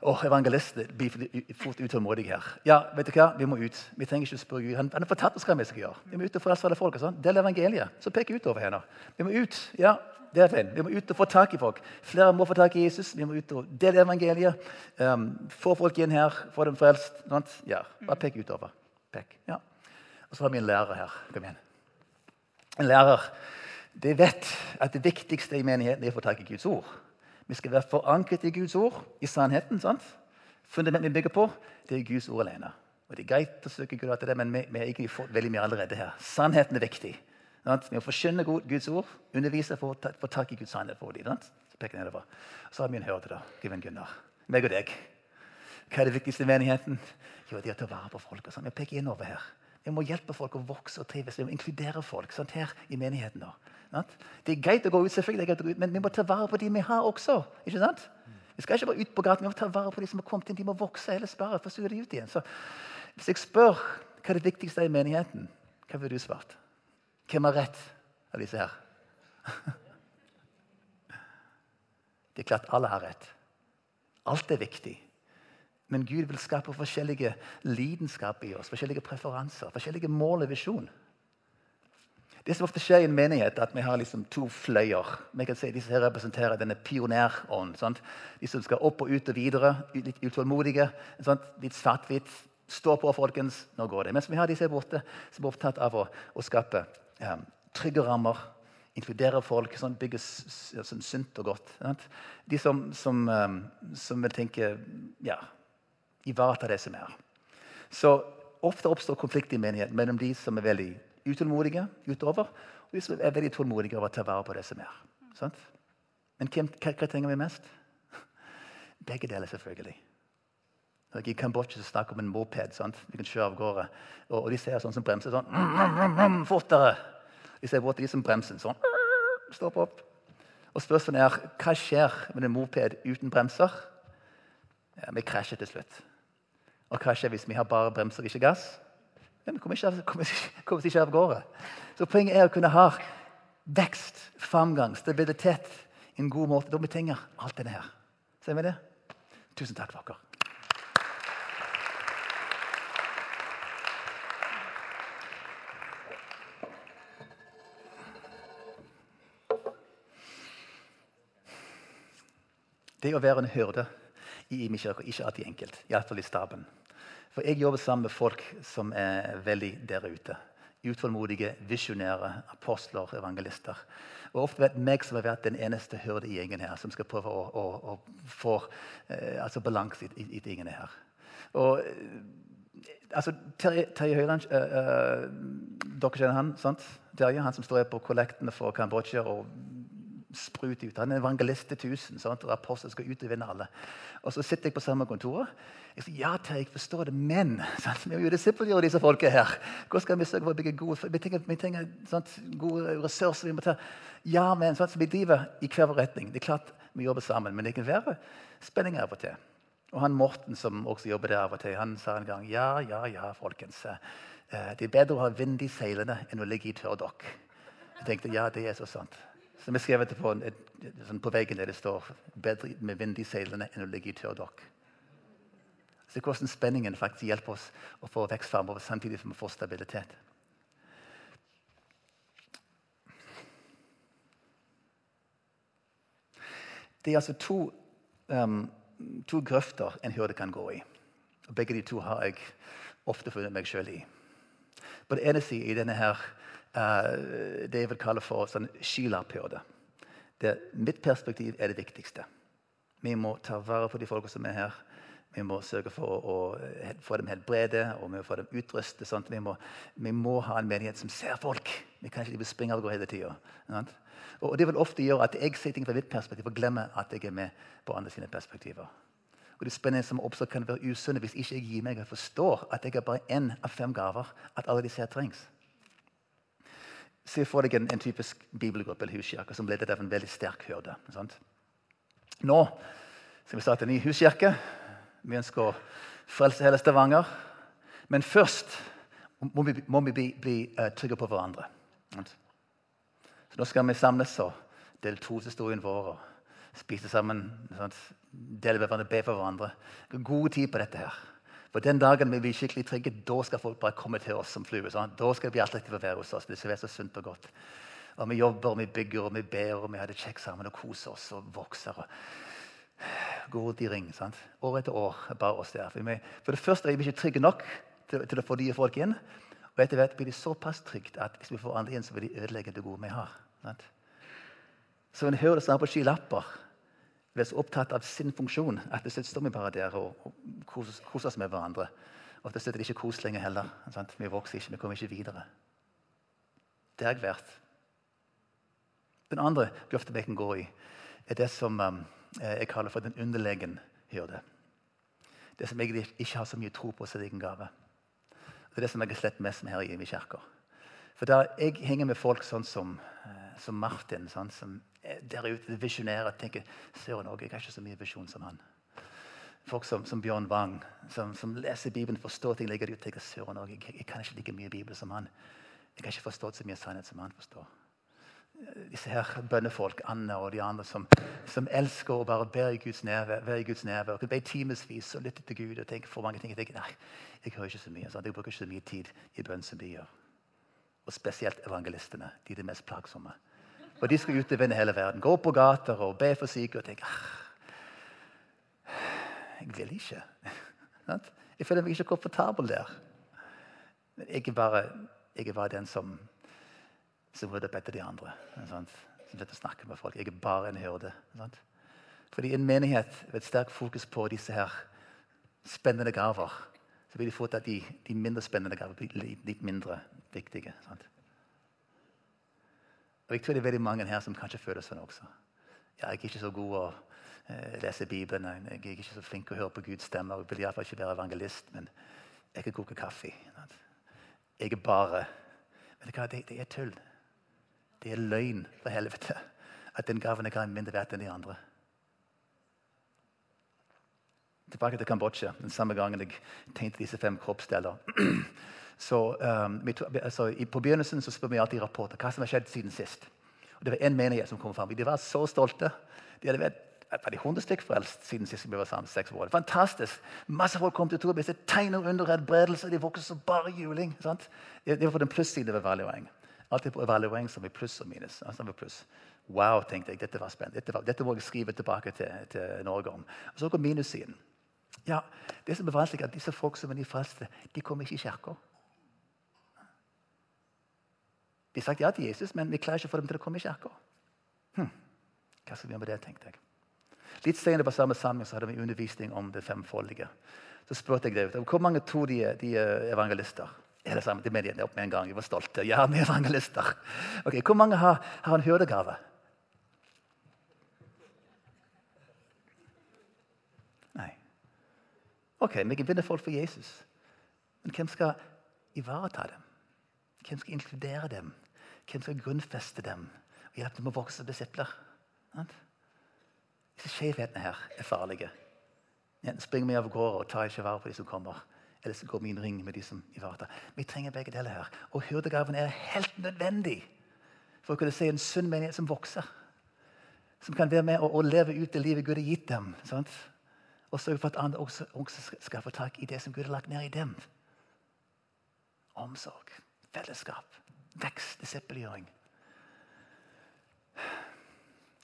Oh, evangelisten blir fort utålmodig her. Ja, vet du hva? Vi må ut. Vi trenger ikke å spørre Gud. Han, har fortalt oss hva vi skal gjøre. Vi må ut og frelse alle folk. og sånn. Del evangeliet. Så pek utover henne. Vi må ut. Ja, det er fint. Vi må ut og få tak i folk. Flere må få tak i Jesus. Vi må ut og dele evangeliet. Um, få folk inn her. Få dem frelst. Sant? Ja, Bare pek utover. Pek. Ja. Og så har vi en lærer her. Kom igjen. En lærer De vet at det viktigste i menigheten er å få tak i Guds ord. Vi skal være forankret i Guds ord, i sannheten. sant? Fundamentet vi bygger på, det er Guds ord alene. Og Det er greit å søke Gud etter det, men vi, vi har ikke veldig mye allerede her. Sannheten er viktig. Sant? Vi må forkynne Guds ord, undervise å få tak i Guds sannhet for dem. Så peker nedover. Så har vi en hørte, da. Given Gunnar. Meg og deg. Hva er det viktigste i menigheten? Jo, det er å ta vare på folk. og sånn. Vi peker innover her. Vi må hjelpe folk å vokse og trives. Vi må inkludere folk sant? her i menigheten. da. Det er greit å gå ut, selvfølgelig, ut, men vi må ta vare på de vi har også. ikke sant? Vi skal ikke bare ut på gaten, vi må ta vare på de som har kommet inn. De må vokse, ellers bare forsvinner de ut igjen. Så Hvis jeg spør hva er det viktigste i menigheten, hva ville du svart? Hvem har rett av disse her? Det er klart alle har rett. Alt er viktig. Men Gud vil skape forskjellige lidenskaper i oss, forskjellige preferanser, forskjellige mål og visjon. Det som ofte skjer i en menighet, er at vi har liksom to fløyer. Vi kan si Disse her representerer denne pionerånden. De som skal opp og ut og videre, litt utålmodige. Litt svart-hvitt. Stå på, folkens. Nå går det. Mens vi har disse borte som er opptatt av å, å skape um, trygge rammer. Inkludere folk, sånn, bygge sånn, sunt og godt. Sant? De som, som, um, som vil tenke ja, Ivareta det som er. Så ofte oppstår konflikt i menigheten mellom de som er veldig utålmodige utover, og de som er veldig tålmodige over å ta vare på det som er. Sant? Men hvem, hva, trenger vi mest? Begge deler, selvfølgelig. Når jeg I Kambodsja snakker om en moped. Sant? Vi kan kjøre av gårde. Og, og de ser sånn som bremser sånn mm, mm, mm, Fortere! De ser bort til de som bremser sånn. Stopp opp. Og spørsmålet er hva skjer med en moped uten bremser? Ja, vi krasjer til slutt. Og hva skjer hvis vi har bare bremser, ikke gass? Vi kommer ikke, kommer, kommer ikke av gårde. Så Poenget er å kunne ha vekst, framgang, stabilitet i en god måte. Da vi trenger alt dette her. Ser vi det? Tusen takk for dere. Det å være en hyrde i min kirke er ikke alltid enkelt. Iallfall i staben. For jeg jobber sammen med folk som er veldig der ute. Utålmodige, visjonære, apostler, evangelister. Og ofte vet meg som har vært den eneste hyrde i gjengen her, som skal prøve å, å, å få eh, altså balanse i, i, tingene her. Og eh, altså, Terje Høiland uh, uh, Dere kjenner han? sant? Terje, Han som står på kollektene for Kambodsja sprut ut. Han er evangelist til 1000. Sant? og Apostel skal ut og vinne alle. Og Så sitter jeg på samme kontor. Jeg sier ja, til, jeg forstår det, men sant? vi må jo disippelgjøre disse folka her. Hvordan skal vi sørge for å bygge gode Vi trenger, vi trenger sant? gode ressurser. vi må ta, Ja, men sant? Så vi driver i hver vår retning. Det er klart, Vi jobber sammen, men det kan være spenninger av og til. Og han Morten som også jobber der av og til, han sa en gang ja, ja, ja, folkens. Eh, det er bedre å ha vind i seilene enn å ligge i tørrdokk. Jeg tenkte ja, det er så sant. Så vi skrev det på, sånn på veggen der det står 'bedre med vind i seilene enn å ligge i tørrdokk'. Se hvordan spenningen faktisk hjelper oss å få vekst framover samtidig som vi får stabilitet. Det er altså to, um, to grøfter en hyrde kan gå i. Og begge de to har jeg ofte funnet meg sjøl i. På den ene siden i denne her, det jeg vil kalle for sånn skylapphyrde. Mitt perspektiv er det viktigste. Vi må ta vare på de folka som er her. Vi må sørge for å, få dem helbrede og vi må få dem utrustet. Vi vi, må, ha en menighet som ser folk. Vi kan ikke springe av gårde hele tida. Og Det vil ofte gjøre at jeg ser ting fra mitt perspektiv og glemmer at jeg er med på andre sine perspektiver. Og Det spennende som oppstår kan være usunne hvis ikke jeg gir meg og forstår at jeg er bare én av fem gaver. At alle disse her trengs. Se for deg en, en typisk bibelgruppe eller huskirke som ledet av en veldig sterk hyrde. Nå skal vi starte en ny huskirke. Vi ønsker å frelse hele Stavanger. Men først må vi, må vi bli, bli uh, trygge på hverandre. Så Nå skal vi samles og dele troshistorien vår og spise sammen. Sant? Dele hverandre, be for hverandre. God tid på dette. her. For Den dagen vi blir skikkelig trygge, da skal folk bare komme til oss som fluer. Sånn. Da skal det bli attraktivt å være hos oss. Det skal være så sunt og godt. Og Vi jobber, og vi bygger, og vi ber, og vi har det kjekt sammen og koser oss og vokser. og Går ut i ring. Sant? År etter år. bare oss der. For, vi, for det første er vi ikke trygge nok til, til å få nye folk inn. Og etter hvert blir det såpass trygt at hvis vi får andre inn, så vil de ødelegge det gode vi har. Sant? Så en hører det snart på skylapper vi er så opptatt av sin funksjon at til står vi bare der og, koser, oss med hverandre. Og til slutt er det ikke kos lenger heller. Sant? Vi vokser ikke, vi kommer ikke videre. Det er jeg vært. Den andre grøfta vi kan gå i, er det som um, jeg kaller for den underlegen hyrde. Det som egentlig ikke har så mye tro på sin egen gave. Det er det som jeg har slett mest med her i kirka. For der jeg henger med folk sånn som, eh, som Martin, sånn, som der ute visjonære tenker Søren òg, jeg har ikke så mye visjon som han. Folk som, som Bjørn Wang, som, som, leser Bibelen, forstår ting, legger det ut. tenker Søren òg, jeg, jeg, kan ikke like mye Bibel som han. Jeg har ikke forstått så mye sannhet som han forstår. Disse her bønnefolk, Anne og de andre, som, som elsker å bare være i Guds nærvær, være i Guds nærvær, og be timevis og lytte til Gud og tenke for mange ting. Jeg tenker, nei, jeg hører ikke så mye. Sant? Jeg bruker ikke så mye tid i bønn som de gjør. Og spesielt evangelistene. De er de mest plagsomme. Og de skal ut og vinne hele verden. Gå på gater og be for syke og tenke ah, Jeg vil ikke. Jeg føler meg ikke komfortabel der. Men jeg er bare, jeg er bare den som, som rydder opp etter de andre. Som vet å snakke med folk. Jeg er bare en hyrde. Fordi en menighet med et sterkt fokus på disse her spennende gaver, så vil de fort at de, de mindre spennende gaver blir litt mindre viktige. Sant? Og Jeg tror det er veldig mange her som kanskje føler sånn også. Ja, jeg er ikke så god å eh, lese Bibelen. Jeg er ikke så flink å høre på Guds stemme. Jeg vil iallfall ikke være evangelist, men jeg kan koke kaffe. Jeg er bare Men det, det er tull. Det er løgn, for helvete, at den gaven jeg har, er mindre verdt enn de andre. Tilbake til Kambodsja. Den samme gangen jeg tenkte disse fem kroppsdeler. Så, um, altså, På begynnelsen så spør vi alltid rapporter hva som har skjedd siden sist. Og Det var én menighet som kom fram. De var så stolte. De hadde vært var de 100 stykker frelst siden sist vi var sammen. seks år. Fantastisk! Masse folk kom til tro. Det tegner under helbredelse. De vokste som bare juling. Sant? Det var på den plussiden ved evaluering. Alltid på evaluering som er pluss og minus. Altså pluss. Wow, tenkte jeg. Dette var spennende. Dette, var, dette må jeg skrive tilbake til, til Norge om. Og Så kom minussiden. Ja, det som er vanskelig, er at disse folk som er frelste, de kommer ikke i kirka. De har sagt ja til Jesus, men vi klarer ikke å få dem til å komme i kirka. Hm. Hva skal vi gjøre med det, tenkte jeg. Litt senere på samme samling så hadde vi undervisning om det femfoldige. Så spurte jeg David hvor mange tror de, de er evangelister. Det sammen, de mediene opp med en gang. jeg var stolte. Ja, vi er evangelister. Ok, Hvor mange har, har en hyrdegave? Nei. Ok, vi kan vinne folk for Jesus. Men hvem skal ivareta dem? Hvem skal inkludere dem? Hvem skal grunnfeste dem og hjelpe dem å vokse som disipler? Disse skjevhetene her er farlige. Enten springer vi av gårde og tar ikke vare på de som kommer, eller så går vi i en ring med de som ivaretar. Vi trenger begge deler her. Og hyrdegaven er helt nødvendig for å kunne se en sunn menighet som vokser. Som kan være med og leve ut det livet Gud har gitt dem. Sant? Og sørge for at andre også, også skal få tak i det som Gud har lagt ned i dem. Omsorg, fellesskap, vekst, disippelgjøring.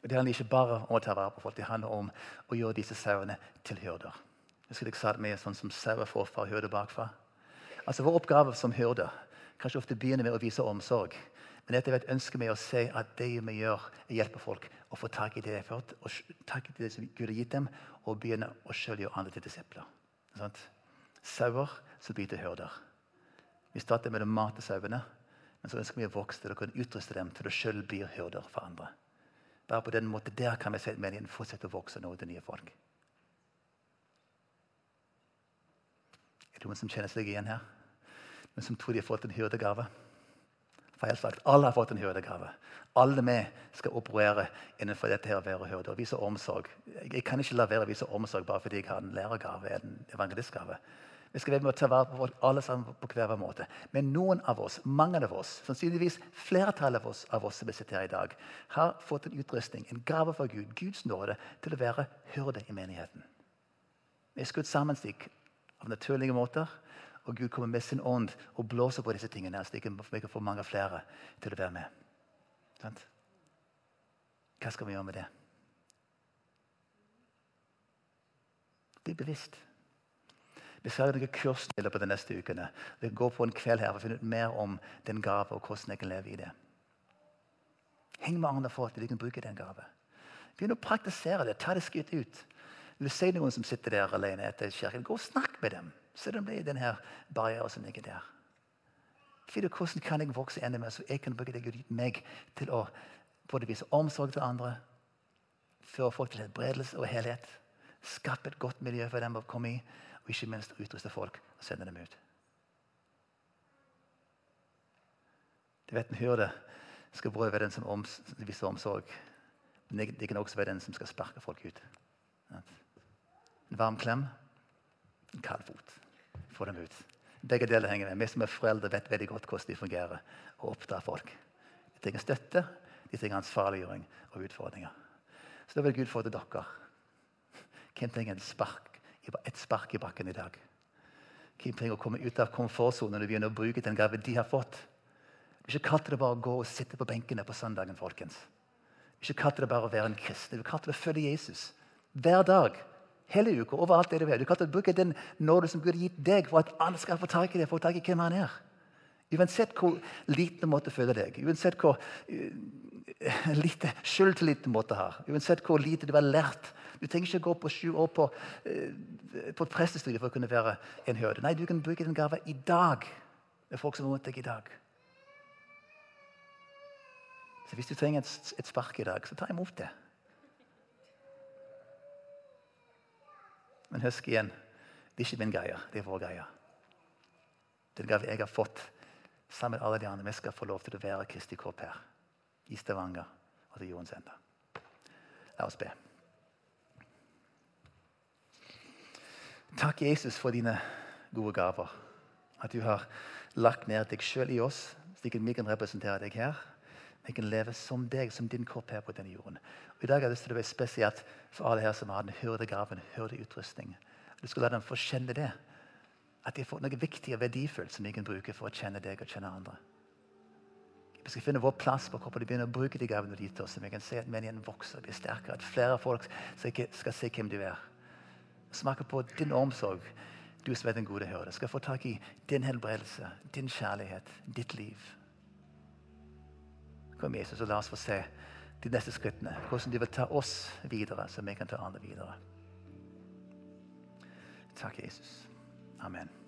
Det handler ikke bare om å ta vare på folk, det handler om å gjøre disse sauene til hyrder. Jeg skulle ikke sagt med sånn som sauer forfra og hyrder bakfra. Altså Vår oppgave som hyrder kanskje ofte begynner med å vise omsorg. Men dette er et ønske å se at det vi gjør, er å hjelpe folk å få tak i det de har fått, og tak i det som Gud har gitt dem, og begynne å selv gjøre andre til disipler. Sånn? Sauer som biter hyrder. Vi starter med å mate sauene, men så ønsker vi å vokse til å kunne utruste dem til å selv bli hyrder for andre. Bare på den måten der kan vi se at menigheten fortsetter å vokse nå til nye folk. Er det noen som kjenner seg igjen her? Noen som tror de har fått en hyrdegave? Feil sagt. Alle har fått en hyrdegave. Alle vi skal operere innenfor dette her å være hyrde og vise omsorg. Jeg kan ikke la være å vise omsorg bare fordi jeg har en lærergave en evangelistgave. Vi skal være med å ta vare på folk alle sammen på hver vår måte. Men noen av oss, mange av oss, sannsynligvis flertallet av oss, av oss som sitter her i dag, har fått en utrustning, en gave fra Gud, Guds nåde, til å være hyrde i menigheten. Vi er skutt sammen slik av naturlige måter. Og Gud kommer med sin ånd og blåser på disse tingene, slik at vi kan få mange flere til å være med. Sant? Hva skal vi gjøre med det? Bli bevisst. Vi skal ha noen kurs i løpet av de neste ukene. Vi går på en kveld her for å finne ut mer om den gave og hvordan jeg kan leve i det. Heng med andre folk til de kan bruke den gave. Begynn å praktisere det. Ta det skritt ut. Vil du se noen som sitter der alene etter kirken, gå og snakk med dem. Om det er denne barrieren som ligger der. Finn hvordan kan jeg vokse enda mer, så jeg kan bruke det Gud gitt meg til å både vise omsorg til andre, føre folk til helbredelse og helhet, skape et godt miljø for dem å komme i, og ikke minst utruste folk og sende dem ut. Du vet, En hyrde skal både være den som viser omsorg, men det kan også være den som skal sparke folk ut. En varm klem, en kald fot. Få dem ut. Begge deler henger med. Vi som er foreldre, vet veldig godt hvordan de fungerer og oppdrar folk. De trenger støtte, de trenger ansvarliggjøring og utfordringer. Så da vil Gud få til dere. Hvem trenger en spark et spark i bakken i dag. Hvem trenger å komme ut av komfortsonen og begynne å bruke den gaven de har fått? Ikke kall det bare å gå og sitte på benkene på søndagen. folkens. Ikke kall det bare å være en kristen. Du kaller det å følge Jesus. Hver dag. Hele uka. Overalt det du er. Du kaller det å bruke den nåde som Gud har gitt deg, for at alle skal få tak i det, få tak i hvem han er. Uansett hvor liten du måtte føle deg, uansett hvor uh, lite selvtillit du måtte ha, uansett hvor lite du har lært du trenger ikke gå på sju år på, uh, på prestestudiet for å kunne være en hyrde. Nei, du kan bruke den gaven i dag med folk som er mot deg i dag. Så Hvis du trenger et, et spark i dag, så ta imot det. Men husk igjen det er ikke min greie, det er vår greie. Den gave jeg har fått sammen med alle de andre. Vi skal få lov til å være Kristi kropp her i Stavanger og til jordens ende. La oss be. Takk, Jesus, for dine gode gaver. At du har lagt ned deg sjøl i oss, slik at vi kan representere deg her. Vi kan leve som deg, som din kropp her på denne jorden. Og I dag har jeg lyst til å være spesielt for alle her som har den hyrdegaven, hyrdeutrustning. Du skal la dem få kjenne det. At de får noe viktig og verdifullt som de kan bruke for å kjenne deg og kjenne andre. Vi skal finne vår plass på hvorfor de begynner å bruke de gavene de gitt oss. Så vi kan se at menigheten vokser og blir sterkere. At flere folk skal se hvem du er smake på din omsorg, du som er den gode hyrde. Skal få tak i din helbredelse, din kjærlighet, ditt liv. Kom, Jesus, og la oss få se de neste skrittene. Hvordan de vil ta oss videre, så vi kan ta andre videre. Takk, Jesus. Amen.